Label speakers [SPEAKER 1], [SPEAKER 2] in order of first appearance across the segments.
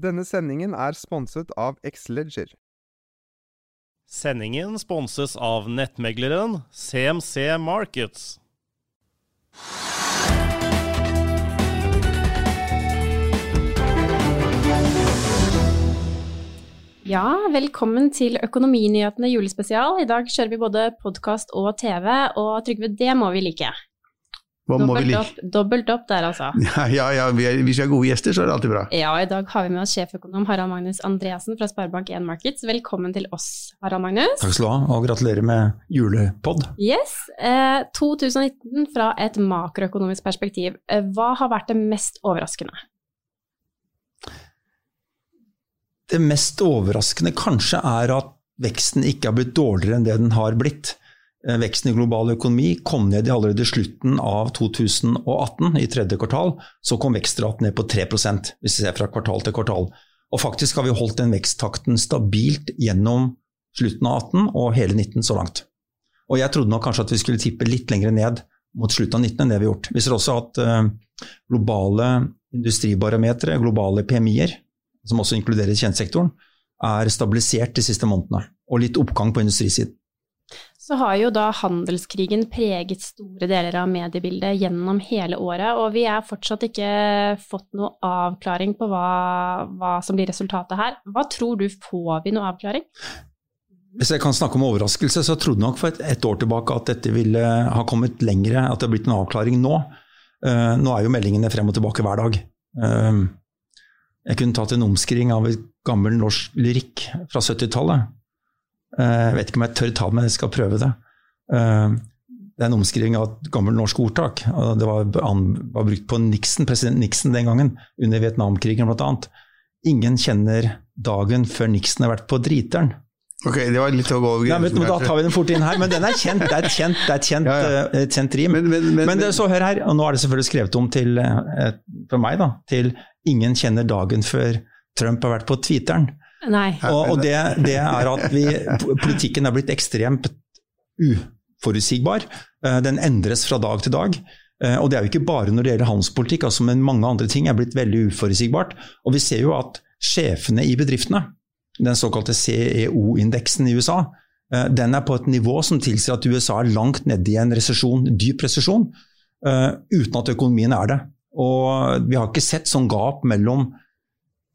[SPEAKER 1] Denne sendingen er sponset av Xledger.
[SPEAKER 2] Sendingen sponses av nettmegleren CMC Markets.
[SPEAKER 3] Ja, velkommen til Økonominyhetene julespesial. I dag kjører vi både podkast og TV, og Trygve, det må vi like.
[SPEAKER 4] Hva må vi
[SPEAKER 3] Dobbelt
[SPEAKER 4] like?
[SPEAKER 3] opp, dobbelt opp der, altså.
[SPEAKER 4] Ja, ja, ja vi er, hvis vi er gode gjester, så er det alltid bra.
[SPEAKER 3] Ja, og i dag har vi med oss sjeføkonom Harald Magnus Andreassen fra Sparebank1 Markets. Velkommen til oss, Harald Magnus.
[SPEAKER 5] Takk skal du ha, og gratulerer med julepod.
[SPEAKER 3] Yes, eh, 2019 fra et makroøkonomisk perspektiv. Eh, Hva har vært det mest overraskende?
[SPEAKER 5] Det mest overraskende kanskje er at veksten ikke har blitt dårligere enn det den har blitt. Eh, Veksten i global økonomi kom ned i allerede slutten av 2018, i tredje kvartal. Så kom vekstraten ned på 3% hvis vi ser fra kvartal til kvartal. Og faktisk har vi holdt den veksttakten stabilt gjennom slutten av 18 og hele 19 så langt. Og jeg trodde nok kanskje at vi skulle tippe litt lenger ned mot slutten av 19 enn det vi har gjort. Vi ser også at eh, globale industribarometre, globale PMI-er, som også inkluderer tjenestesektoren, er stabilisert de siste månedene. Og litt oppgang på industrisiden.
[SPEAKER 3] Så har jo da handelskrigen preget store deler av mediebildet gjennom hele året, og vi er fortsatt ikke fått noe avklaring på hva, hva som blir resultatet her. Hva tror du, får vi noe avklaring?
[SPEAKER 5] Hvis jeg kan snakke om overraskelse, så trodde nok for et, et år tilbake at dette ville ha kommet lengre, at det har blitt en avklaring nå. Uh, nå er jo meldingene frem og tilbake hver dag. Uh, jeg kunne tatt en omskriving av et gammel norsk lyrikk fra 70-tallet. Eh, jeg vet ikke om jeg tør ta det, men jeg skal prøve det. Eh, det er en omskriving av et gammelt norsk ordtak. Det var, var brukt på Nixon, president Nixon den gangen, under Vietnamkrigen bl.a. Ingen kjenner dagen før Nixon har vært på driteren.
[SPEAKER 4] Ok, det var litt å gå over grensen.
[SPEAKER 5] da tar vi den fort inn her, men den er kjent. Det er et kjent, det er et kjent,
[SPEAKER 4] Ja, ja.
[SPEAKER 5] eh, et kjent rim.
[SPEAKER 4] Men, men, men,
[SPEAKER 5] Men så hør her, og nå er det selvfølgelig skrevet om til, for meg, da, til ingen kjenner dagen før Trump har vært på tweeteren.
[SPEAKER 3] Nei.
[SPEAKER 5] Og, og det, det er at vi, politikken er blitt ekstremt uforutsigbar. Eh, Den endres fra dag til dag. Eh, Og det er jo ikke bare når det gjelder handelspolitikk, altså, men mange andre ting er blitt veldig uforutsigbart. Og vi ser jo at sjefene i bedriftene, den såkalte CEO-indeksen i USA, eh, den er på et nivå som tilsier at USA er langt nede i en resesjon, dyp resesjon, eh, uten at økonomien er det. Og vi har ikke sett sånn gap mellom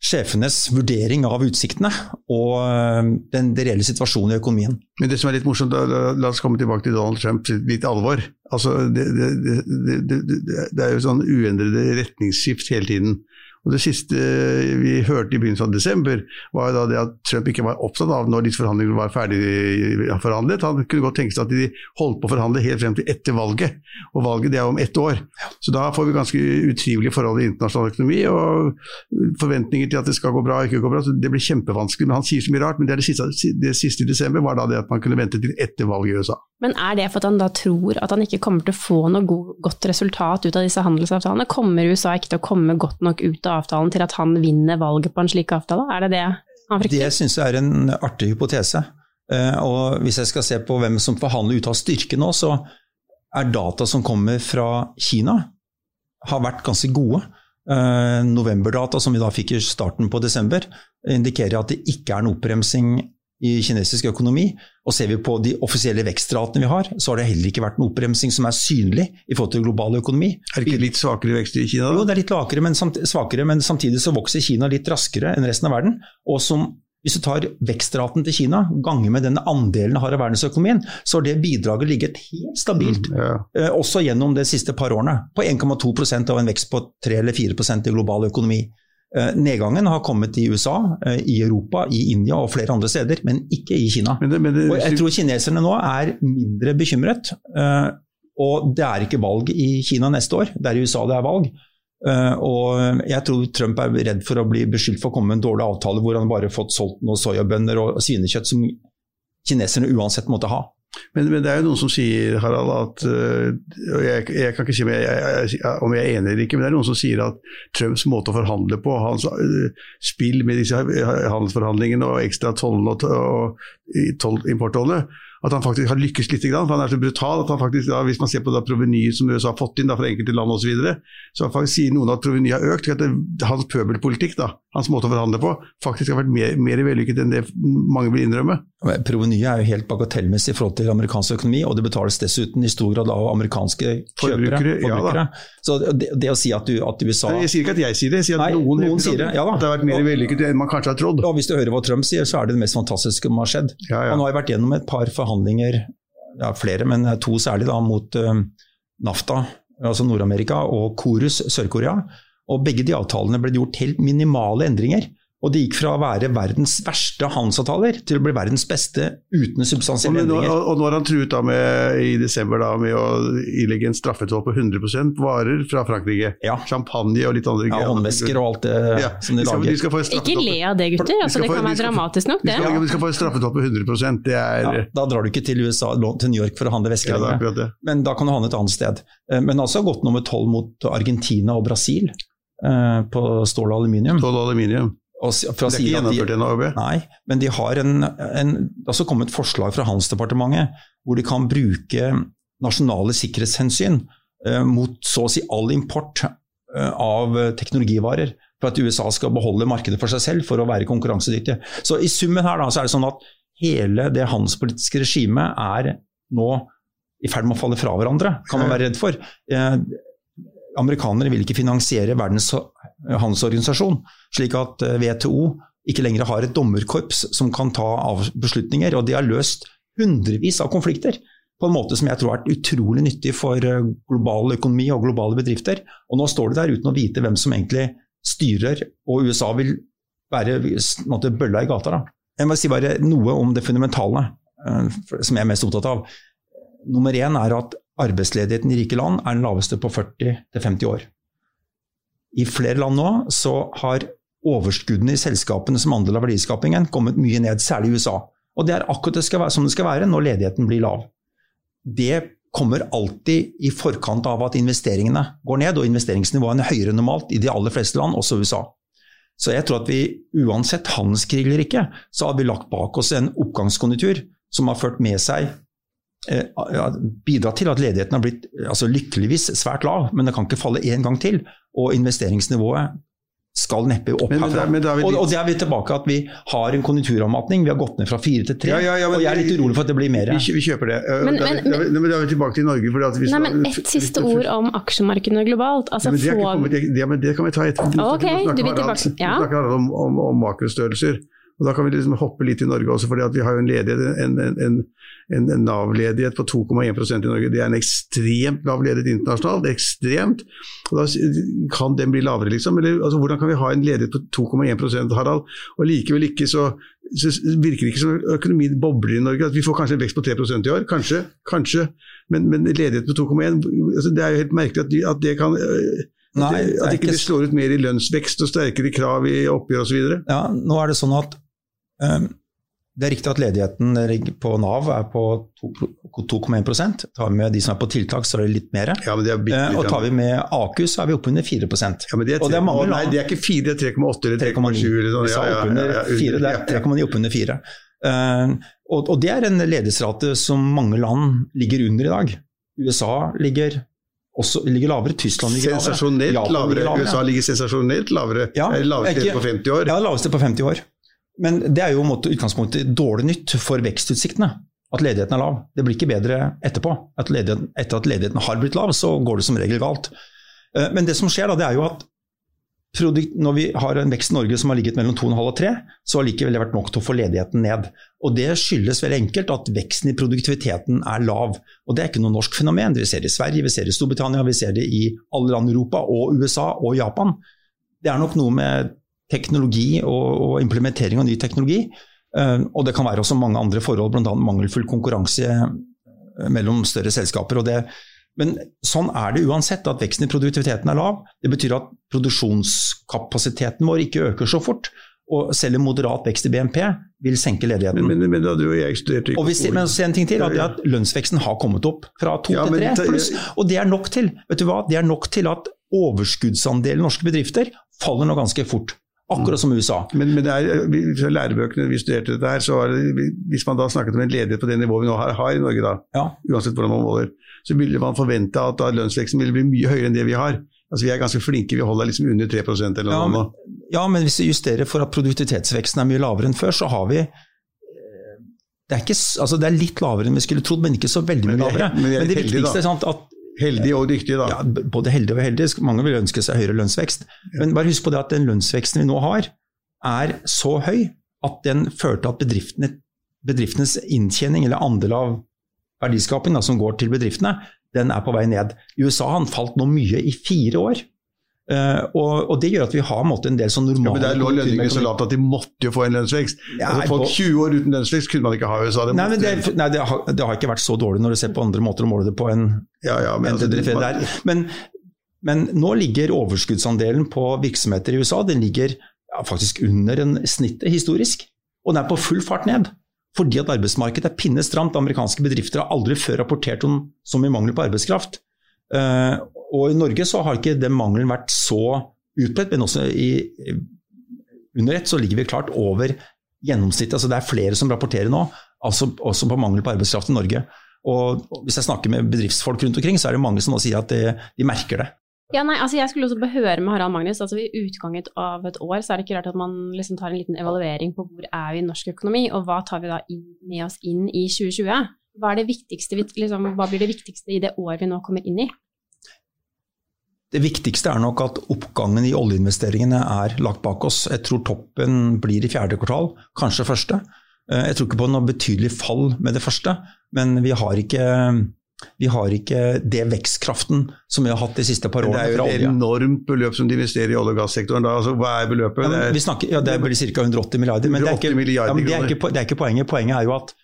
[SPEAKER 5] sjefenes vurdering av utsiktene og eh, den, den reelle situasjonen i økonomien.
[SPEAKER 4] men det som er litt morsomt, da, la, la oss komme tilbake til Donald Trump, litt alvor. Altså, det, det, det, det er jo sånn uendrede retningsskift hele tiden. Og Det siste vi hørte i begynnelsen av desember, var jo da det at Trump ikke var opptatt av når disse forhandlingene var ferdig forhandlet. Han kunne godt tenke seg at de holdt på å forhandle helt frem til etter valget. Og valget det er om ett år. Så da får vi ganske utrivelige forhold i internasjonal økonomi. og Forventninger til at det skal gå bra og ikke gå bra. så Det blir kjempevanskelig. Men han sier så mye rart. Men det, det, siste, det siste i desember var da det at man kunne vente til etter valget i USA.
[SPEAKER 3] Men er det for at han da tror at han ikke kommer til å få noe god, godt resultat ut av disse handelsavtalene? Kommer USA ikke til å komme godt nok ut av avtalen til at han vinner valget på en slik avtale? Er det det han frykter?
[SPEAKER 5] Det syns jeg er en artig hypotese. Eh, Og hvis jeg skal se på hvem som forhandler ut av styrke nå, så er data som kommer fra Kina, har vært ganske gode. Eh, Novemberdata som vi da fikk i starten på desember, indikerer at det ikke er en oppbremsing i kinesisk økonomi. Og ser vi på de offisielle vekstratene vi har, så har det heller ikke vært en oppbremsing som er synlig i forhold til global økonomi.
[SPEAKER 4] Er det ikke litt svakere vekst i Kina? Da?
[SPEAKER 5] Jo, det er litt svakere men, svakere, men samtidig så vokser Kina litt raskere enn resten av verden. Og som, hvis du tar vekstraten til Kina, ganger med den andelen har av verdensøkonomien, så har det bidraget ligget helt stabilt,
[SPEAKER 4] Ja.
[SPEAKER 5] eh, også gjennom de siste par årene. På 1,2% av en vekst på 3 eller 4% i global økonomi. Eh, Nedgangen har kommet i USA, eh, i Europa, i India og flere andre steder, men ikke i Kina.
[SPEAKER 4] Men det, men det,
[SPEAKER 5] Og jeg tror kineserne nå er mindre bekymret. eh, Og det er ikke valg i Kina neste år, det er i USA det er valg. Og jeg tror Trump er redd for å bli beskyldt for å komme med en dårlig avtale hvor han bare har fått solgt noen soyabønner og svinekjøtt som kineserne uansett måtte ha.
[SPEAKER 4] Men, men det er jo noen som sier, Harald, at øh, og jeg, jeg kan ikke si om jeg, jeg, om jeg er enig eller ikke, men det er noen som sier at Trumps måte å forhandle på, hans øh, spill med disse handelsforhandlingene og ekstra tollene og, og og importtollene, at han faktisk har lykkes litt. For Han er så brutal at han faktisk, da, hvis man ser på da provenyet som USA har fått inn da, fra enkelte land osv., så, videre, så faktisk sier noen at provenyet har økt. at det, Hans pøbelpolitikk, da, hans måte å forhandle på, faktisk har vært mer, mer vellykket enn det mange vil innrømme.
[SPEAKER 5] Provenyet er jo helt bagatellmessig i forhold til amerikansk økonomi, og det betales dessuten i stor grad av amerikanske kjøpere.
[SPEAKER 4] Forbrukere, ja
[SPEAKER 5] Så det, det å si at, du, at USA
[SPEAKER 4] Jeg sier ikke at jeg sier det, jeg sier at
[SPEAKER 5] Nei,
[SPEAKER 4] noen,
[SPEAKER 5] noen sier det, ja da.
[SPEAKER 4] at det har vært mer vellykket enn man kanskje har trodd.
[SPEAKER 5] Hvis du hører hva Trump sier, så er det det mest fantastiske som har skjedd.
[SPEAKER 4] Ja, ja.
[SPEAKER 5] Han har vært gjennom et par forhandlinger, ja, flere, men to særlig, da, mot eh, NAFTA, altså Nord-Amerika, og Korus, Sør-Korea. Og begge de avtalene ble gjort helt minimale endringer. Og det gikk fra å være verdens verste handelsavtaler til å bli verdens beste uten substansielle endringer.
[SPEAKER 4] og, og nå har han truet da med, i desember da, med å ilegge en straffetoll på 100% varer fra Frankrike.
[SPEAKER 5] Ja.
[SPEAKER 4] Champagne og litt andre greier.
[SPEAKER 5] Ja, håndvesker og alt det
[SPEAKER 4] Ja,
[SPEAKER 5] som de
[SPEAKER 4] lager.
[SPEAKER 5] lager.
[SPEAKER 4] skal de skal
[SPEAKER 3] Ikke le av det, gutter. Altså, det kan
[SPEAKER 4] de
[SPEAKER 3] være dramatisk nok,
[SPEAKER 4] De skal, de skal få en straffetoll på 100% Det er
[SPEAKER 5] Ja, da drar du ikke til USA, til New York for å handle vesker
[SPEAKER 4] ja, er
[SPEAKER 5] lenger. Men da kan du handle et annet sted. Eh, Men altså gått nummer tolv mot Argentina og Brasil eh, på stål og aluminium.
[SPEAKER 4] Stål og aluminium. Det er ikke gjennomført ennå.
[SPEAKER 5] Nei, men de har en, en, det har kommet forslag fra Handelsdepartementet hvor de kan bruke nasjonale sikkerhetshensyn eh, mot så å si all import eh, av teknologivarer for at USA skal beholde markedet for seg selv for å være konkurransedyktige. Så i summen her da, så er det sånn at hele det handelspolitiske regimet er nå i ferd med å falle fra hverandre, kan man være redd for. Eh, amerikanere vil ikke finansiere Verdens handelsorganisasjon, slik at eh, WTO ikke lenger har et dommerkorps som kan ta av beslutninger. Og de har løst hundrevis av konflikter på en måte som jeg tror har vært utrolig nyttig for eh, global økonomi og globale bedrifter. Og nå står de der uten å vite hvem som egentlig styrer, og USA vil være måte, bølla i gata. Da. Jeg må si bare noe om det fundamentale, eh, som jeg er mest opptatt av. Nummer én er at arbeidsledigheten i rike land er den laveste på 40-50 år. I flere land nå så har overskuddene i selskapene som andel av verdiskapingen kommet mye ned, særlig i USA. Og det er akkurat det være, som det skal være når ledigheten blir lav. Det kommer alltid i forkant av at investeringene går ned, og investeringsnivået er høyere enn normalt i de aller fleste land, også USA. Så jeg tror at vi uansett handelskrig eller ikke, så har vi lagt bak oss en oppgangskonjunktur som har ført med seg eh, ja, bidratt til at ledigheten har blitt altså lykkeligvis svært lav, men det kan ikke falle én gang til. Og investeringsnivået skal neppe opp
[SPEAKER 4] Men- men
[SPEAKER 5] herfra.
[SPEAKER 4] da- men da vi
[SPEAKER 5] og, og det er vi tilbake at vi har en konjunkturavmatning. Vi har gått ned fra fire til tre.
[SPEAKER 4] Ja, ja, ja, men
[SPEAKER 5] og jeg er litt urolig for at det blir mer.
[SPEAKER 4] Vi, vi kjøper det. Eh,
[SPEAKER 3] Men-
[SPEAKER 4] da, er vi-
[SPEAKER 3] men-
[SPEAKER 4] da, vi- men da er vi tilbake til Norge. at vi,
[SPEAKER 3] Nei, men ett siste ord om aksjemarkedene globalt. Altså,
[SPEAKER 4] Ja, men det, er ikke kommet, det, det, men det kan vi ta etterpå. Okay,
[SPEAKER 3] du vil
[SPEAKER 4] snakker
[SPEAKER 3] tilbake- ja.
[SPEAKER 4] nå snakker om, om, om makrostørrelser. Og Da kan vi liksom hoppe litt i Norge også, fordi vi har jo en ledighet, en, en, en, en, Nav-ledighet på 2,1% i Norge. Det er en ekstremt lav ledighet internasjonalt. det er ekstremt. Og da Kan den bli lavere, liksom? Eller altså, Hvordan kan vi ha en ledighet på 2,1% Harald, og likevel ikke så, så virker det ikke som økonomien bobler i Norge? At vi får kanskje en vekst på 3% i år? Kanskje, kanskje. Men, men ledighet på 2,1 altså, Det er jo helt merkelig at, de, at det kan øh,
[SPEAKER 5] Nei,
[SPEAKER 4] at,
[SPEAKER 5] det
[SPEAKER 4] ikke
[SPEAKER 5] ikke
[SPEAKER 4] slår ut mer i lønnsvekst og sterkere krav i oppgjør osv.
[SPEAKER 5] Ja, nå er det sånn at det er riktig at ledigheten på Nav er på 2,1 Tar vi med de som er på tiltak, så er det litt mer.
[SPEAKER 4] Ja, men det er bitte
[SPEAKER 5] Eh,
[SPEAKER 4] litt.
[SPEAKER 5] og tar vi med AKU, så er vi oppunder 4
[SPEAKER 4] ja, men det er,
[SPEAKER 5] Og det er mange
[SPEAKER 4] Nei, det er ikke 4, det er 3,8 eller 3,7 eller sånn.
[SPEAKER 5] Vi ja, ja, 4, det er 3,9 oppunder 4. Uh, og, og det er en ledighetsrate som mange land ligger under i dag. USA ligger, også, ligger lavere, Tyskland ligger lavere.
[SPEAKER 4] Sensasjonelt lavere.
[SPEAKER 5] lavere.
[SPEAKER 4] USA ligger sensasjonelt lavere.
[SPEAKER 5] Ja,
[SPEAKER 4] laveste på 50 år.
[SPEAKER 5] Ja, laveste på 50 år. Men det er jo i utgangspunktet dårlig nytt for vekstutsiktene. at ledigheten er lav. Det blir ikke bedre etterpå. At etter at ledigheten har blitt lav, så går det som regel galt. Eh, men det som skjer da, det er jo at når vi har en vekst i Norge som har ligget mellom 2,5 og 3, så har likevel det vært nok til å få ledigheten ned. Og Det skyldes veldig enkelt at veksten i produktiviteten er lav. Og Det er ikke noe norsk fenomen. Vi ser det i Sverige, vi ser det i Storbritannia, vi ser det i alle land i Europa og USA og Japan. Det er nok noe med teknologi og, og implementering av ny teknologi Eh, og det kan være også mange andre forhold, bl.a. mangelfull konkurranse eh, mellom større selskaper. Det, men sånn er det uansett, at veksten i produktiviteten er lav. Det betyr at produksjonskapasiteten vår ikke øker så fort. Og selv en moderat vekst i BNP vil senke ledigheten.
[SPEAKER 4] Men, men, men da hadde jo jeg studert
[SPEAKER 5] og vi, Men en ting til, at, at lønnsveksten har kommet opp fra to ja, til tre pluss. Og det er nok til vet du hva, det er nok til at overskuddsandelen norske bedrifter faller nå ganske fort. Akkurat som USA.
[SPEAKER 4] Men, men det er, lærebøkene vi studerte dette her, så var det, hvis man da snakket om en ledighet på det nivået vi nå har, har i Norge, da, ja. uansett hvordan man måler, så ville man forvente at da lønnsveksten ville bli mye høyere enn det vi har. Altså Vi er ganske flinke, vi holder liksom under 3% eller
[SPEAKER 5] noe. Ja,
[SPEAKER 4] men,
[SPEAKER 5] ja, men hvis vi justerer for at produktivitetsveksten er mye lavere enn før, så har vi eh, det er, ikke, altså det er, litt lavere enn vi skulle trodd, men ikke så veldig mye lavere. Men, men, det viktigste er sant, at
[SPEAKER 4] Heldig og dyktig, da.
[SPEAKER 5] Ja, både heldig og heldig. Mange vil ønske seg høyere lønnsvekst. Men bare husk på det at den lønnsveksten vi nå har, er så høy at den fører til at bedriftene, bedriftenes inntjening, eller andel av verdiskaping da, som går til bedriftene, den er på vei ned. I USA har den falt nå mye i fire år. Uh, og, og, Det gjør at vi har måte, en del sånn normale
[SPEAKER 4] ja, Men Der lå lønningene så lavt at de måtte jo få en lønnsvekst. Ja, altså, folk 20 år uten lønnsvekst kunne man ikke ha i USA.
[SPEAKER 5] nei, men det, nei det, har, det, har, ikke vært så dårlig når du ser på andre måter å måle det på enn
[SPEAKER 4] ja, ja, men, altså,
[SPEAKER 5] der. Men, men, nå ligger overskuddsandelen på virksomheter i USA den ligger faktisk under en snittet historisk. Og den er på full fart ned. Fordi at arbeidsmarkedet er pinnestramt. Amerikanske bedrifter har aldri før rapportert om så mye mangel på arbeidskraft. Uh, og i Norge så har ikke den mangelen vært så utbredt, men også i, under ett så ligger vi klart over gjennomsnittet. Altså det er flere som rapporterer nå, altså også på mangel på arbeidskraft i Norge. Og hvis jeg snakker med bedriftsfolk rundt omkring, så er det mange som nå sier at de, de merker det.
[SPEAKER 3] Ja, nei, altså Jeg skulle også behøre med Harald Magnus. altså I utgangen av et år så er det ikke rart at man liksom tar en liten evaluering på hvor er vi i norsk økonomi, og hva tar vi da inn, med oss inn i 2020? Hva, er det viktigste, liksom, hva blir det viktigste i det året vi nå kommer inn i?
[SPEAKER 5] Det viktigste er nok at oppgangen i oljeinvesteringene er lagt bak oss. Jeg tror toppen blir i fjerde kvartal, kanskje første. Eh, jeg tror ikke på noe betydelig fall med det første, men vi har ikke, vi har ikke det vekstkraften som vi har hatt de siste par årene.
[SPEAKER 4] Det er jo et enormt beløp som de investerer i olje- og gassektoren. Altså, hva er beløpet?
[SPEAKER 5] Ja, vi snakker, ja, det blir ca. 180 milliarder. Men, det er, ikke, ja, men det, er ikke, det er ikke poenget. Poenget er jo at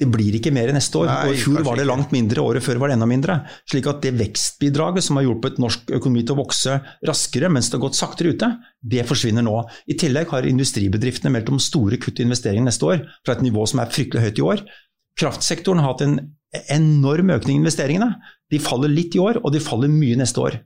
[SPEAKER 5] det blir ikke mer neste år. Nei, og I fjor var det langt mindre, året før var det enda mindre. Slik at det vekstbidraget som har hjulpet norsk økonomi til å vokse raskere mens det har gått saktere ute, det forsvinner nå. I tillegg har industribedriftene meldt om store kutt i investeringer neste år, fra et nivå som er fryktelig høyt i år. Kraftsektoren har hatt en enorm økning i investeringene. De faller litt i år, og de faller mye neste år.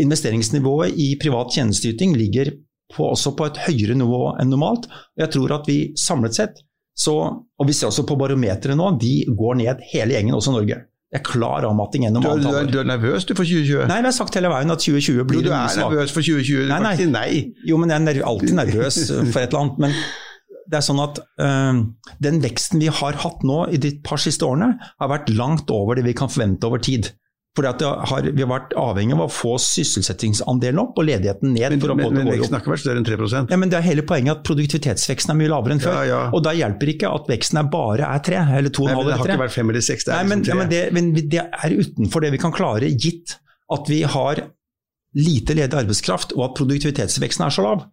[SPEAKER 5] Investeringsnivået i privat tjenesteyting ligger på, også på et høyere nivå enn normalt. Jeg tror at vi samlet sett så, og vi ser også på barometeret nå, de går ned hele gjengen, også Norge. Det er klar avmatting gjennom
[SPEAKER 4] du, du, du, er nervøs du for 2020?
[SPEAKER 5] Nei, vi har sagt hele veien at 2020 blir
[SPEAKER 4] jo, Du er nervøs for 2020, nei, nei. nei.
[SPEAKER 5] Jo, men jeg er alltid nervøs for et eller annet. Men det er sånn at øh, den veksten vi har hatt nå i de par siste årene, har vært langt over det vi kan forvente over tid. Fordi har, Vi har vært avhengig av å få sysselsettingsandelen opp og ledigheten ned.
[SPEAKER 4] Men, men, men veksten har ikke vært større enn 3
[SPEAKER 5] ja, men Det er hele poenget at produktivitetsveksten er mye lavere enn før. Ja, ja. Og Da hjelper ikke at veksten er bare er 3 eller 2,5 eller 3.
[SPEAKER 4] Det har ikke vært 5 eller 6, det er Nei,
[SPEAKER 5] men,
[SPEAKER 4] liksom
[SPEAKER 5] 3. Ja, men, det, men det er utenfor det vi kan klare, gitt at vi har lite ledig arbeidskraft og at produktivitetsveksten er så lav.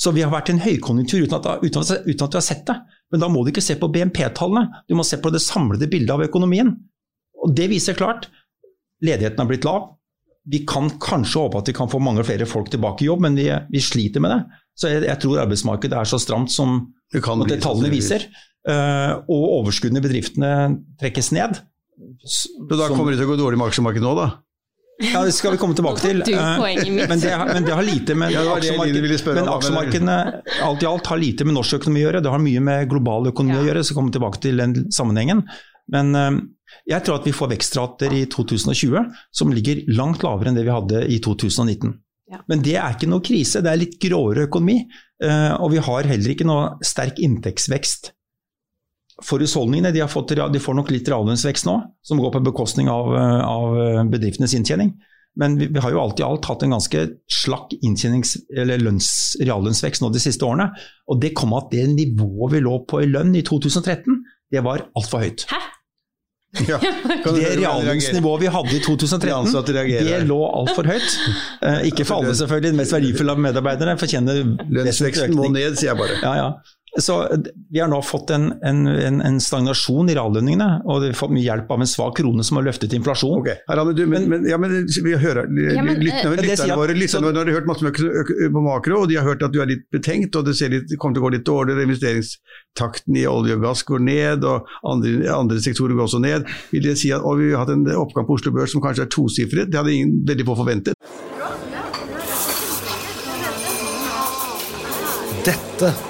[SPEAKER 5] Så vi har vært i en høykonjunktur uten at, uten, at, uten at vi har sett det. Men da må du ikke se på BNP-tallene, du må se på det samlede bildet av økonomien. Og Det viser klart Ledigheten har blitt lav. Vi kan kanskje håpe at vi kan få mange flere folk tilbake i jobb, men vi, vi sliter med det. Så jeg, jeg, tror arbeidsmarkedet er så stramt som det, tallene viser. Uh, og overskuddene i bedriftene trekkes ned.
[SPEAKER 4] Så da kommer det til å gå dårlig med aksjemarkedet nå, da?
[SPEAKER 5] Ja, Det skal vi komme tilbake til. Uh, men, det, men, det, har lite med ja, aksjemarked, aksjemarkedene alt i alt har lite med norsk økonomi å gjøre. Det har mye med global økonomi ja. å gjøre, så kommer vi tilbake til den sammenhengen. Men uh, jeg tror at vi får vekstrater i 2020 som ligger langt lavere enn det vi hadde i 2019. Ja. Men det er ikke noe krise, det er litt gråere økonomi. Eh, og vi har heller ikke noe sterk inntektsvekst for husholdningene. De, har fått, de får nok litt reallønnsvekst nå, som går på bekostning av, av bedriftenes inntjening. Men vi, vi, har jo alt i alt hatt en ganske slakk eller lønns, reallønnsvekst nå de siste årene. Og det kom at det nivået vi lå på i lønn i 2013, det var altfor høyt.
[SPEAKER 3] Hæ?
[SPEAKER 5] Ja. Det reallønnsnivået vi hadde i 2013, det lå altfor høyt. Eh, ikke for alle, selvfølgelig. De mest verdifulle medarbeiderne fortjener
[SPEAKER 4] Lønnsveksten må ned, sier jeg bare.
[SPEAKER 5] Ja, ja. Så Vi har nå fått en, en, en stagnasjon i reallønningene, og vi har fått mye hjelp av en svak krone som har løftet inflasjon.
[SPEAKER 4] Okay. Herre, du, men, men, ja, men vi hører, ja, men, lytterne, eh, lytterne våre lytterne, Når de har hørt masse på makro, og de har hørt at du er litt betenkt, og det litt, kommer til å gå litt dårligere, investeringstakten i olje og gass går ned, og andre, andre sektorer går også ned, vil det si at og vi har hatt en oppgang på Oslo Børs som kanskje er tosifret? Det hadde ingen veldig få forventet.
[SPEAKER 6] Dette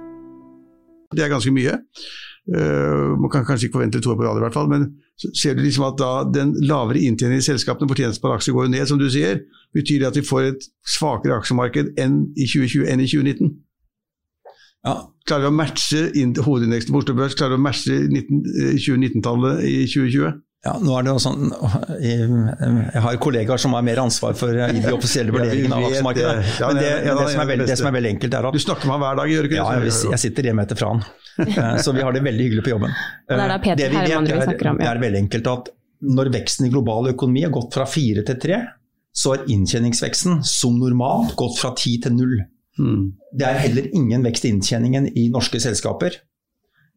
[SPEAKER 4] Det er ganske mye. Uh, man kan kanskje ikke forvente to år på rad i hvert fall, men ser du liksom at da den lavere inntjeningen i selskapene, fortjenesten per aksje går jo ned, som du sier. Betyr det at vi får et svakere aksjemarked enn i 2020 enn i 2019? Ja. Klarer vi å matche hovedindeksen på Oslo Børs, klarer vi å matche 2019-tallet i 2020?
[SPEAKER 5] Ja, nå er det jo sånn, Jeg har kollegaer som har mer ansvar for i de offisielle vurderingene av aksjemarkedet. Men det, det, som veldig, det, som er veldig, enkelt, er at
[SPEAKER 4] Du snakker med ham hver dag, gjør du ikke
[SPEAKER 5] det? Ja, jeg sitter hjemme etter fra han. Eh, så vi har det veldig hyggelig på jobben.
[SPEAKER 3] Det er da eh, Peter Herman vi snakker om.
[SPEAKER 5] Det er veldig enkelt at når veksten i global økonomi har gått fra fire til tre, så har inntjeningsveksten som normalt gått fra ti til null. Hmm. Det er heller ingen vekst i inntjeningen i norske selskaper.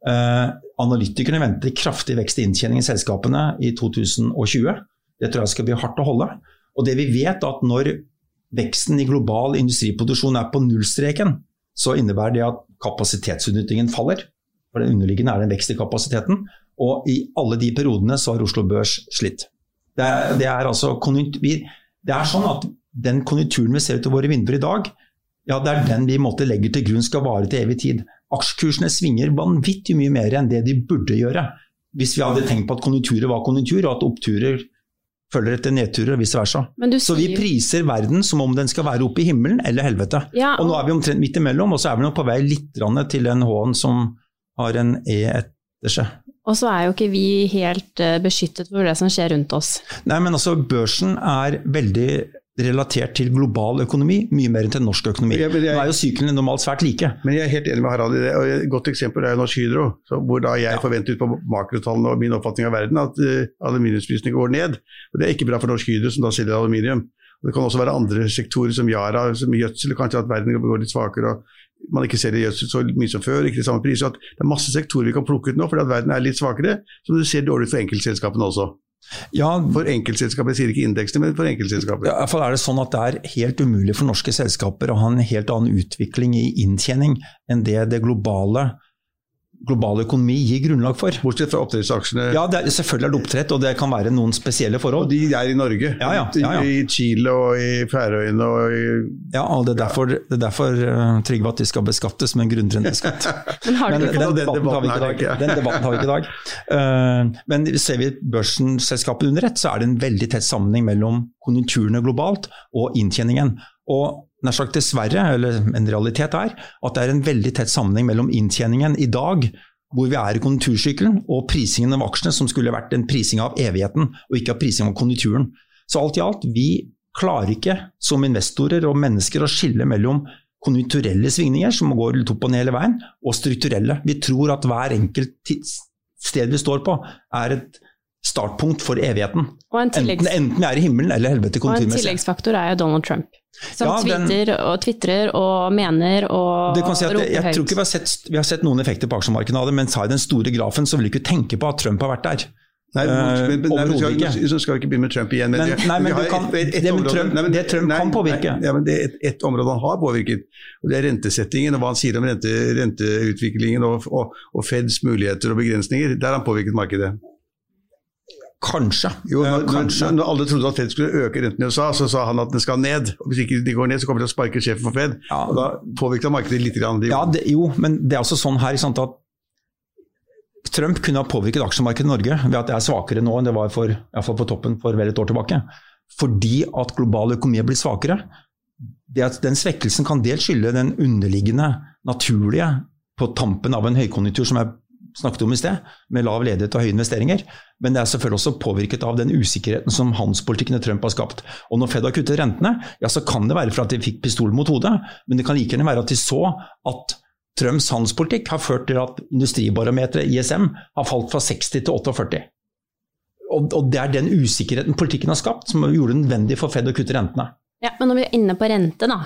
[SPEAKER 5] Uh, analytikerne venter kraftig vekst i inntjening i selskapene i 2020. Det tror jeg skal bli hardt å holde. Og det vi vet, er at når veksten i global industriproduksjon er på nullstreken, så innebærer det at kapasitetsutnyttingen faller. For det underliggende er det en vekst i kapasiteten. Og i alle de periodene så har Oslo Børs slitt. Det er, det er, altså, det er sånn at den konjunkturen vi ser ut av våre vinduer i dag, ja, det er den vi måtte legger til grunn skal vare til evig tid. Aksjekursene svinger vanvittig mye mer enn det de burde gjøre. Hvis vi hadde tenkt på at konjunkturer var konjunktur, og at oppturer følger etter nedturer og vice versa. Så vi priser verden som om den skal være oppe i himmelen eller helvete. Ja, og... og nå er vi omtrent midt imellom, og så er vi nok på vei litt til en H-en som har en E etter seg.
[SPEAKER 3] Og så er jo ikke vi helt eh, beskyttet for det som skjer rundt oss.
[SPEAKER 5] Nei, men altså børsen er veldig relatert til global økonomi, mye mer enn til norsk økonomi. Ja, jeg, Nå er jo syklene normalt svært like.
[SPEAKER 4] Men jeg er helt enig med Harald i det. og Et godt eksempel er Norsk Hydro. hvor da jeg ja. forventer ut på makrotallene og min oppfatning av verden at uh, aluminiumsprisene går ned. Og Det er ikke bra for Norsk Hydro, som da selger aluminium. Og det kan også være andre sektorer som Yara, som gjødsel, kanskje at verden går litt svakere. og man ikke selger gjødsel så mye som før, ikke de samme priser. At det er masse sektorer vi kan plukke ut nå fordi at verden er litt svakere, som det ser dårlig ut for enkeltselskapene også. Ja, for enkeltselskaper, sier ikke indeksene, men for enkeltselskaper.
[SPEAKER 5] Ja, for er det sånn at det er helt umulig for norske selskaper å ha en helt annen utvikling i inntjening enn det det globale global økonomi gir grunnlag for.
[SPEAKER 4] Bortsett fra oppdrettsaksjene.
[SPEAKER 5] Ja, det er, selvfølgelig er det oppdrett, og det kan være noen spesielle forhold.
[SPEAKER 4] Og de er i Norge.
[SPEAKER 5] Ja, ja, ja, ja.
[SPEAKER 4] I Chile og i Færøyene og i
[SPEAKER 5] Ja, og det er derfor, det er derfor uh, Trygve at de skal beskattes med en grunnrenteskatt.
[SPEAKER 3] Men
[SPEAKER 5] Men den
[SPEAKER 4] den
[SPEAKER 5] debatten har vi ikke i dag. Den debatten tar vi ikke i dag. Uh, men ser vi børsselskapet under ett, så er det en veldig tett sammenheng mellom konjunkturene globalt og inntjeningen. Og nær sagt dessverre, eller en realitet er, at det er en veldig tett sammenheng mellom inntjeningen i dag, hvor vi er i konjunktursykkelen, og prisingen av aksjene, som skulle vært en prising av evigheten, og ikke av prising av konjunkturen. Så alt i alt, vi klarer ikke som investorer og mennesker å skille mellom konjunkturelle svingninger, som går litt opp og ned hele veien, og strukturelle. Vi tror at hver enkelt sted vi står på, er et startpunkt for evigheten.
[SPEAKER 3] Og en,
[SPEAKER 5] Enten, enten vi er i himmelen eller helvete
[SPEAKER 3] og en tilleggsfaktor er jo Donald Trump. Som
[SPEAKER 5] Ja, den-
[SPEAKER 3] og tvitrer og mener og
[SPEAKER 5] Det kan si at
[SPEAKER 3] roper
[SPEAKER 5] jeg, jeg tror ikke vi har, sett, vi har sett noen effekter på aksjemarkedet av det, men sa i den store grafen så vil du ikke tenke på at Trump har vært der.
[SPEAKER 4] Nei, men,
[SPEAKER 5] Eh,
[SPEAKER 4] men, nei, skal,
[SPEAKER 5] ikke.
[SPEAKER 4] så skal vi ikke begynne med Trump igjen.
[SPEAKER 5] Men-
[SPEAKER 4] det-
[SPEAKER 5] nei, men
[SPEAKER 4] vi
[SPEAKER 5] du
[SPEAKER 4] har
[SPEAKER 5] kan-
[SPEAKER 4] et- et- et
[SPEAKER 5] det
[SPEAKER 4] område-
[SPEAKER 5] Trump-
[SPEAKER 4] nei,
[SPEAKER 5] det Trump kan påvirke.
[SPEAKER 4] Nei, ja, men det er et, et område han har påvirket, og det er rentesettingen og hva han sier om rente, renteutviklingen og, og, og Feds muligheter og begrensninger. Der har han påvirket markedet.
[SPEAKER 5] Kanskje.
[SPEAKER 4] Jo, når,
[SPEAKER 5] kanskje.
[SPEAKER 4] når, når alle trodde at Fed skulle øke renten i USA, så sa han at den skal ned. Og Hvis ikke de går ned, så kommer de til å sparke sjefen for Fed.
[SPEAKER 5] Ja.
[SPEAKER 4] Og da påvirket markedet litt. Grann. De,
[SPEAKER 5] Ja, det, jo, men det er også sånn her sant, at Trump kunne ha påvirket aksjemarkedet i Norge ved at det er svakere nå enn det var for, på toppen for vel et år tilbake. Fordi at global økonomi blir svakere. Den svekkelsen kan dels skylde den underliggende, naturlige, på tampen av en høykonjunktur som jeg snakket om i sted, med lav ledighet og høye investeringer. Men det er selvfølgelig også påvirket av den usikkerheten som handelspolitikken til Trump har skapt. Og når Fed har kuttet rentene, ja så kan det være for at de fikk pistolen mot hodet, men det kan like gjerne være at de så at Trumps handelspolitikk har ført til at industribarometeret, ISM, har falt fra 60 til 48. Og, og det er den usikkerheten politikken har skapt, som gjorde det nødvendig for Fed å kutte rentene.
[SPEAKER 3] Ja, men når vi er inne på rente, da.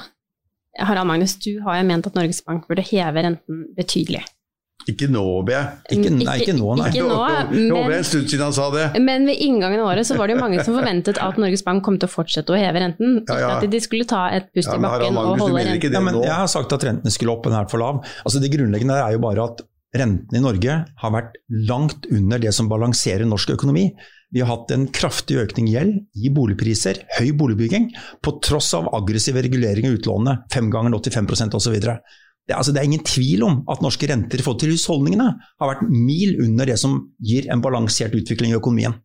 [SPEAKER 3] Harald Magnus, du har jo ment at Norges Bank burde heve renten betydelig.
[SPEAKER 4] Ikke nå, håper jeg.
[SPEAKER 5] Ikke, nei, ikke nå, nei.
[SPEAKER 3] Ikke nå,
[SPEAKER 4] Jeg håper det er en stund siden han sa det.
[SPEAKER 3] men ved inngangen av året så var det jo mange som forventet at Norges Bank kom til å fortsette å heve renten. Ikke
[SPEAKER 4] Ja, ja.
[SPEAKER 3] at de skulle ta et pust
[SPEAKER 4] Ja,
[SPEAKER 3] i
[SPEAKER 4] Harald
[SPEAKER 3] bakken og holde renten.
[SPEAKER 5] Ja, men
[SPEAKER 4] nå?
[SPEAKER 5] jeg har sagt at rentene skulle opp, men den er for lav. Altså Det grunnleggende er jo bare at rentene i Norge har vært langt under det som balanserer norsk økonomi. Vi har hatt en kraftig økning i gjeld, i boligpriser, høy boligbygging, på tross av aggressive reguleringer i utlånene, fem ganger 85% osv. Det, altså, det er ingen tvil om at norske renter forhold til husholdningene har vært mil under det som gir en balansert utvikling i økonomien.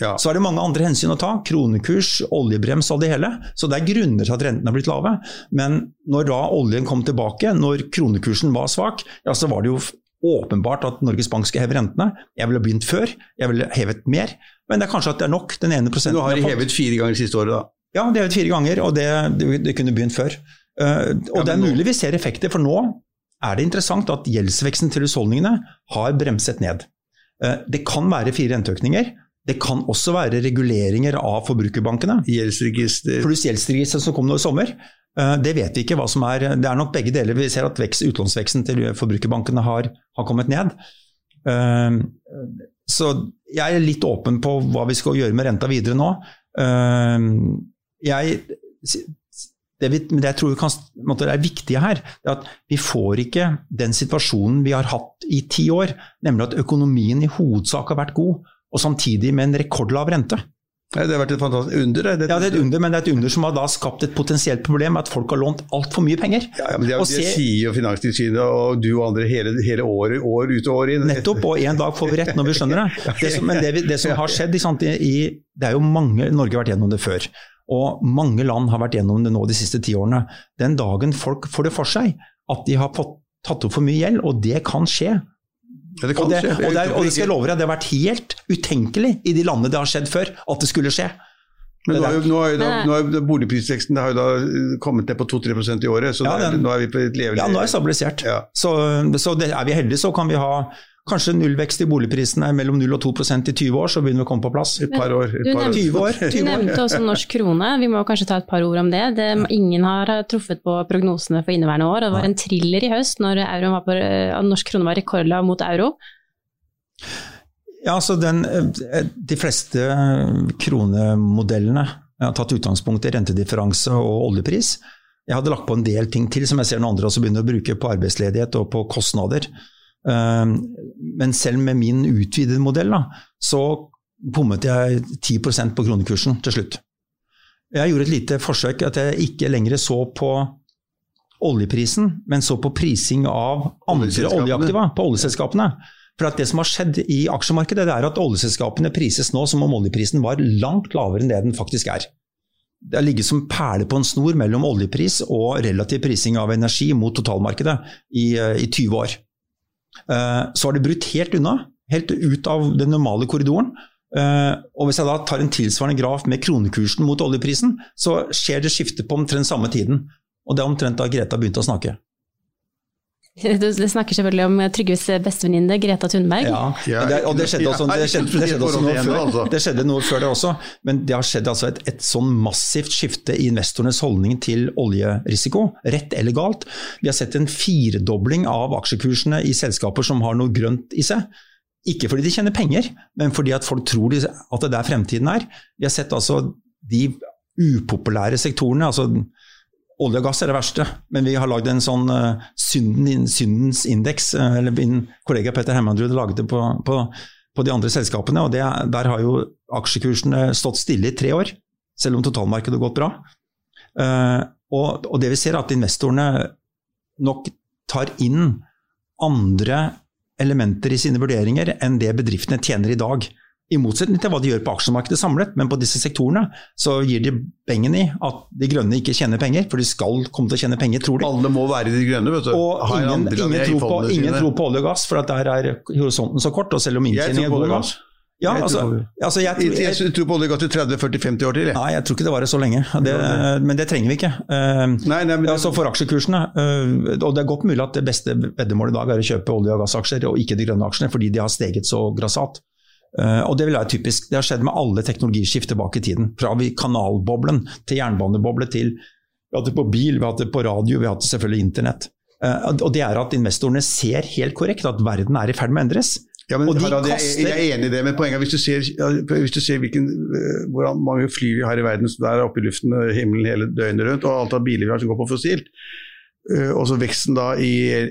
[SPEAKER 4] Ja.
[SPEAKER 5] Så er det mange andre hensyn å ta. Kronekurs, oljebrems og det hele. Så det er grunner til at rentene er blitt lave. Men når da oljen kom tilbake, når kronekursen var svak, ja, så var det jo åpenbart at Norges Bank skal heve rentene. Jeg ville begynt før, jeg ville hevet mer. Men det er kanskje at det er nok, den ene prosenten
[SPEAKER 4] Nå har de
[SPEAKER 5] fått.
[SPEAKER 4] hevet fire ganger siste året, da.
[SPEAKER 5] Ja, det er hevet fire ganger, og det, det, det kunne begynt før. Eh, og det er mulig vi ser effekter, for nå er det interessant at gjeldsveksten til husholdningene har bremset ned. Eh, det kan være fire renteøkninger. Det kan også være reguleringer av forbrukerbankene
[SPEAKER 4] Gjeldsregister
[SPEAKER 5] pluss gjeldsregister som kom nå i sommer. Eh, Det vet vi ikke hva som er. Det er nok begge deler. Vi ser at vekst, utlånsveksten til forbrukerbankene har, har kommet ned. Så jeg er litt åpen på hva vi skal gjøre med renta videre nå. Jeg, det, vi, det jeg tror kan, måte, er viktige her, er at vi får ikke den situasjonen vi har hatt i ti år, nemlig at økonomien i hovedsak har vært god, og samtidig med en rekordlav rente.
[SPEAKER 4] Det har vært et fantastisk under. Det.
[SPEAKER 5] Ja, det er et under, men det er et under som har da skapt et potensielt problem, at folk har lånt altfor mye penger.
[SPEAKER 4] Ja, ja, men det,
[SPEAKER 5] Og
[SPEAKER 4] det
[SPEAKER 5] se-
[SPEAKER 4] sier jo Finanstilsynet og du og andre hele, hele året, år ut og år inn.
[SPEAKER 5] Nettopp, og en dag får vi rett når vi skjønner det. det som, men det, det som har skjedd, sant, i- det er jo mange, Norge har vært gjennom det før. Og mange land har vært gjennom det nå de siste ti årene. Den dagen folk får det for seg at de har fått tatt opp for mye gjeld, og det kan skje.
[SPEAKER 4] Ja, det kan
[SPEAKER 5] Og det,
[SPEAKER 4] skje.
[SPEAKER 5] og det, er, og det skal jeg love deg, det har vært helt utenkelig i de landene det har skjedd før, at det skulle skje.
[SPEAKER 4] Men nå er jo, nå er jo da, nå er jo boligprisveksten det har jo da uh, kommet ned på 2-3% i året, så
[SPEAKER 5] Ja, den-
[SPEAKER 4] nå er vi på et levelig
[SPEAKER 5] Ja, nå er det stabilisert.
[SPEAKER 4] Ja.
[SPEAKER 5] Så, så det, er vi heldige, så kan vi ha kanskje nullvekst i boligprisene mellom 0 og 2% i 20 år, så begynner vi å komme på plass.
[SPEAKER 4] et par år. Et
[SPEAKER 3] Du
[SPEAKER 4] par år.
[SPEAKER 5] 20 år.
[SPEAKER 3] Du nevnte også norsk krone, vi må kanskje ta et par ord om det. det ingen har truffet på prognosene for inneværende år, og det var en thriller i høst når var på, norsk krone var rekordlav mot euro.
[SPEAKER 5] Ja, så den, eh, De fleste kronemodellene har tatt utgangspunkt i rentedifferanse og oljepris. Jeg hadde lagt på en del ting til som jeg ser noen andre også begynner å bruke på arbeidsledighet og på kostnader. Men selv med min utvidede modell, da, så bommet jeg 10% på kronekursen til slutt. Jeg gjorde et lite forsøk at jeg ikke lenger så på oljeprisen, men så på prising av andre oljeaktiva, på oljeselskapene. For Det som har skjedd i aksjemarkedet, det er at oljeselskapene prises nå som om oljeprisen var langt lavere enn det den faktisk er. Det har ligget som perle på en snor mellom oljepris og relativ prising av energi mot totalmarkedet i, eh, i 20 år. Eh, så har det brutt helt unna, helt ut av den normale korridoren. Uh, og Hvis jeg da tar en tilsvarende graf med kronekursen mot oljeprisen, så skjer det skifte på omtrent samme tiden. Og det er omtrent da Greta begynte å snakke.
[SPEAKER 3] Du snakker selvfølgelig om Trygves bestevenninne Greta Thunberg.
[SPEAKER 5] Ja, det, og det skjedde, også, det, skjedde, det, skjedde noe før, altså. det skjedde noe før det også. Men det har skjedd altså et, et sånn massivt skifte i investorenes holdning til oljerisiko, rett eller galt. Vi har sett en firedobling av aksjekursene i selskaper som har noe grønt i seg. Ikke fordi de tjener penger, men fordi at folk tror de, at det er der fremtiden er. Vi har sett altså de upopulære sektorene. altså Olje og gass er det verste, men vi har lagd en sånn uh, synden, syndens indeks. Uh, eller Min kollega Petter Hemmandrud laget det på, på, på, de andre selskapene. og det, Der har jo aksjekursene stått stille i tre år, selv om totalmarkedet har gått bra. Uh, og, og, det vi ser er at investorene nok tar inn andre elementer i sine vurderinger enn det bedriftene tjener i dag. I motsetning til hva de gjør på aksjemarkedet samlet, men på disse sektorene så gir de bengen i at de grønne ikke tjener penger, for de skal komme til å tjene penger, tror de.
[SPEAKER 4] Alle må være de grønne, vet du.
[SPEAKER 5] Og ingen, ingen, tror på, ingen, tror på, olje og gass, for der er horisonten så kort. Og selv om inntjeningen er god gass ja, jeg altså, tror, altså jeg,
[SPEAKER 4] jeg, jeg, jeg, tror på olje og gass i 30-40-50 år til.
[SPEAKER 5] Nei, jeg tror ikke det varer så lenge. Det, men det trenger vi ikke. Uh, nei, nei, men, altså For aksjekursene. Uh, og det er godt mulig at det beste veddemålet i dag er å kjøpe olje- og gassaksjer, og ikke de grønne aksjene, fordi de har steget så grassat. Uh, og Det vil være typisk. Det har skjedd med alle teknologiskift tilbake i tiden. Fra kanalboblen til jernbaneboble til Vi har hatt det på bil, vi har hatt det på radio, vi har hatt det selvfølgelig internett. Uh, og det er at investorene ser helt korrekt at verden er i ferd med å endres.
[SPEAKER 4] Ja, men, Harald, kaster... jeg, er enig i det, men poenget er hvis du ser, hvis du ser hvilken, eh, hvor mange fly vi har i verden som er oppe i luften og himmelen hele døgnet rundt, og alt av biler vi har som går på fossilt, og så veksten da i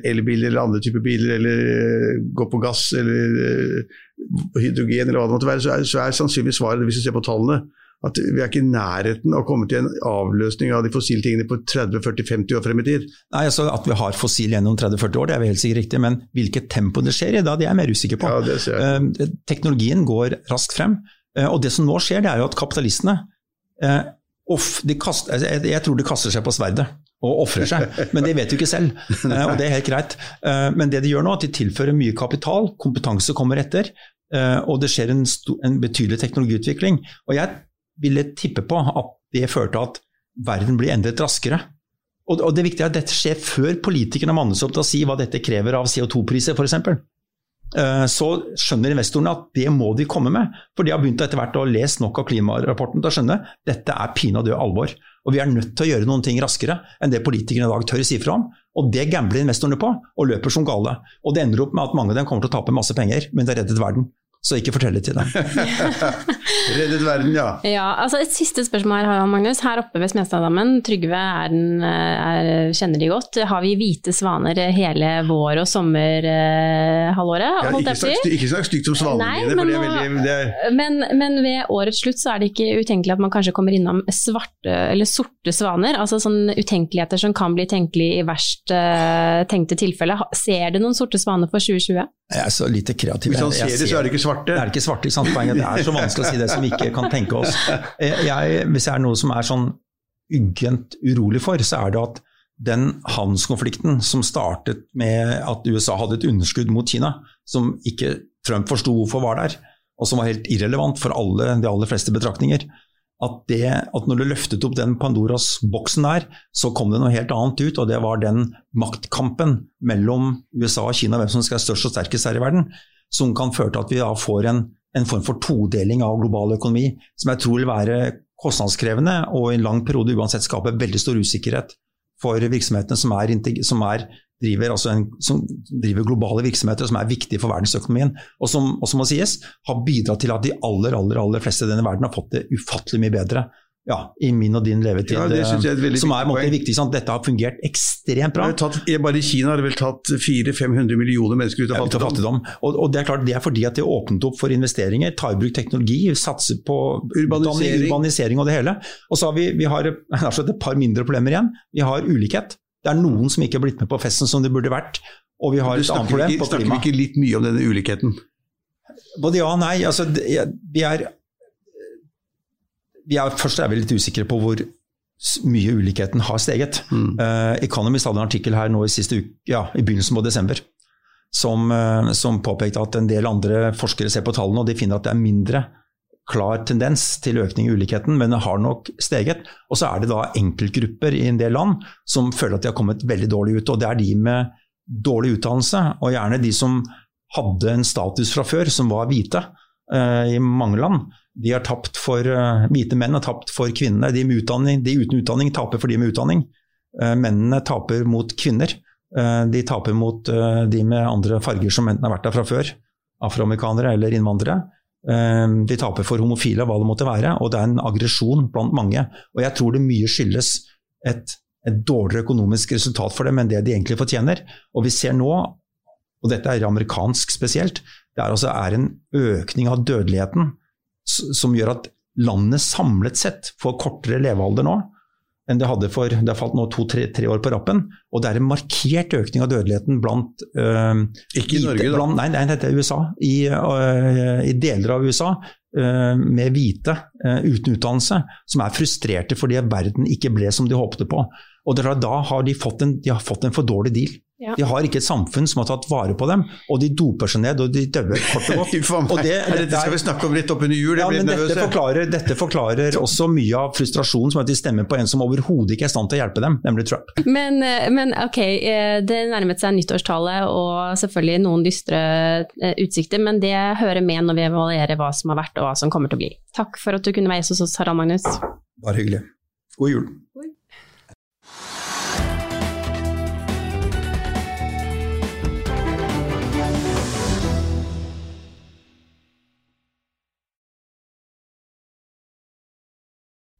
[SPEAKER 4] elbiler eller andre typer biler, eller går på gass eller hydrogen eller hva det måtte være, så er, så er sannsynligvis svaret, hvis du ser på tallene, at vi er ikke i nærheten av å komme til en avløsning av de fossile tingene på 30-40-50 år frem i tid.
[SPEAKER 5] Nei, altså At vi har fossil gjennom 30-40 år, det er vel helt sikkert riktig, men hvilket tempo det skjer i, da det er jeg mer usikker på.
[SPEAKER 4] Ja.
[SPEAKER 5] Uh, teknologien går raskt frem, uh, og det som nå skjer, det er jo at kapitalistene uh, off, kaster, altså, jeg, jeg tror de kaster seg på sverdet og ofrer seg, men det vet du ikke selv. og det er helt greit. Men det de gjør nå, at de tilfører mye kapital, kompetanse kommer etter, og det skjer en, en betydelig teknologiutvikling. Og jeg ville tippe på at det førte til at verden blir endret raskere. Og, det er at dette skjer før politikerne mannes opp til å si hva dette krever av CO2-priser, f.eks. Eh, så skjønner investorene at det må de komme med. For de har begynt etter hvert å lese nok av klimarapporten til å skjønne dette er pinadø alvor. Og vi er nødt til å gjøre noen ting raskere enn det politikerne i dag tør å si fra om. Og det gambler investorene på, og løper som gale. Og det ender opp med at mange av dem kommer til å tape masse penger, men det har reddet verden. Så ikke fortell det til dem.
[SPEAKER 4] Reddet verden, ja.
[SPEAKER 3] ja altså et siste spørsmål her, Magnus. Her oppe ved Smestadammen, Trygve er den, er, kjenner de godt. Har vi hvite svaner hele vår- og sommerhalvåret?
[SPEAKER 4] Ja, ikke, snakk, stygt om svanene
[SPEAKER 3] dine. Men, er... men, men, ved årets slutt så er det ikke utenkelig at man kanskje kommer innom svarte eller sorte svaner. Altså sånne utenkeligheter som kan bli tenkelig i verst eh, tenkte tilfelle. Ser du noen sorte svaner for 2020?
[SPEAKER 5] Jeg er så lite kreativ.
[SPEAKER 4] Hvis han ser det, så er det ikke svarte.
[SPEAKER 5] Det er ikke svarte, ikke sant? Poenget. Det er så vanskelig å si det som vi ikke kan tenke oss. Jeg, hvis det er noe som er sånn uggent urolig for, så er det at den handelskonflikten som startet med at USA hadde et underskudd mot Kina, som ikke Trump forsto hvorfor var der, og som var helt irrelevant for alle, de aller fleste betraktninger, at, det, at når du løftet opp den Pandoras-boksen der, så kom det noe helt annet ut, og det var den maktkampen mellom USA og Kina, hvem som skal være størst og sterkest her i verden, som kan føre til at vi da får en, en form for todeling av global økonomi, som jeg tror vil være kostnadskrevende og i en lang periode uansett skape veldig stor usikkerhet for virksomhetene som, er, som er, driver, altså en, som driver, globale virksomheter som er viktige for verdensøkonomien, og som, også må sies, har bidratt til at de aller, aller, aller fleste i denne verden har fått det ufattelig mye bedre. Ja, i min og din levetid.
[SPEAKER 4] Ja, det synes jeg er et veldig
[SPEAKER 5] som er måte, viktig. Sant? Dette har fungert ekstremt bra.
[SPEAKER 4] Tatt, bare i Kina har det vel tatt 400-500 millioner mennesker ut av fattigdom.
[SPEAKER 5] fattigdom. Og, og det er klart det er fordi at det åpnet opp for investeringer, ta i bruk teknologi, satser på
[SPEAKER 4] Urbanisering.
[SPEAKER 5] urbanisering og det hele. Og så har vi, vi har altså et par mindre problemer igjen. Vi har ulikhet. Det er noen som ikke har blitt med på festen som det burde vært. Og vi har et annet problem
[SPEAKER 4] ikke,
[SPEAKER 5] på
[SPEAKER 4] snakker
[SPEAKER 5] klima.
[SPEAKER 4] vi ikke litt mye om denne ulikheten?
[SPEAKER 5] Både ja og nei. Altså, vi er, er Først er vi litt usikre på hvor mye ulikheten har steget.
[SPEAKER 4] Mm.
[SPEAKER 5] Uh, Economist hadde en artikkel her nå i, uke, ja, i begynnelsen på desember som, uh, som påpekte at en del andre forskere ser på tallene og de finner at det er mindre klar tendens til økning i ulikheten, men det har nok steget. Og så er det da enkeltgrupper i en del land som føler at de har kommet veldig dårlig ut. Og det er de med dårlig utdannelse, og gjerne de som hadde en status fra før, som var hvite uh, i mange land. De har tapt for, eh, Hvite menn har tapt for kvinnene. De, de uten utdanning taper for de med utdanning. Eh, mennene taper mot kvinner. Eh, de taper mot de med andre farger som enten har vært der fra før, afroamerikanere eller innvandrere. De taper for homofile, hva det måtte være. Og det er en aggresjon blant mange. Og jeg tror det mye skyldes et, et dårligere økonomisk resultat for dem enn det de egentlig fortjener. Og vi ser nå, og dette er amerikansk spesielt, det er, altså, er en økning av dødeligheten som gjør at landet samlet sett får kortere levealder nå enn det hadde for Det har falt nå to-tre tre år på rappen, og det er en markert økning av dødeligheten blant øh,
[SPEAKER 4] Ikke i Norge, da.
[SPEAKER 5] Blant, nei, nei, dette er USA. I, øh, I deler av USA øh, med hvite øh, uten utdannelse, som er frustrerte fordi verden ikke ble som de håpte på. Og Da har de fått en, de har fått en for dårlig deal.
[SPEAKER 3] Ja.
[SPEAKER 5] De har ikke et samfunn som har tatt vare på dem, og de doper seg ned og de dauer kort og godt. Og det-
[SPEAKER 4] Ja, dette skal vi snakke om litt oppunder jul.
[SPEAKER 5] Ja,
[SPEAKER 4] Jeg blir nervøs. Dette
[SPEAKER 5] forklarer, dette forklarer også mye av frustrasjonen som at de stemmer på en som overhodet ikke er i stand til å hjelpe dem, nemlig Trump.
[SPEAKER 3] Men, eh, men ok, eh, det nærmet seg nyttårstallet og selvfølgelig noen dystre eh, utsikter, men det hører med når vi evaluerer hva som har vært og hva som kommer til å bli. Takk for at du kunne være hos oss, Harald Magnus.
[SPEAKER 5] Bare hyggelig. God jul.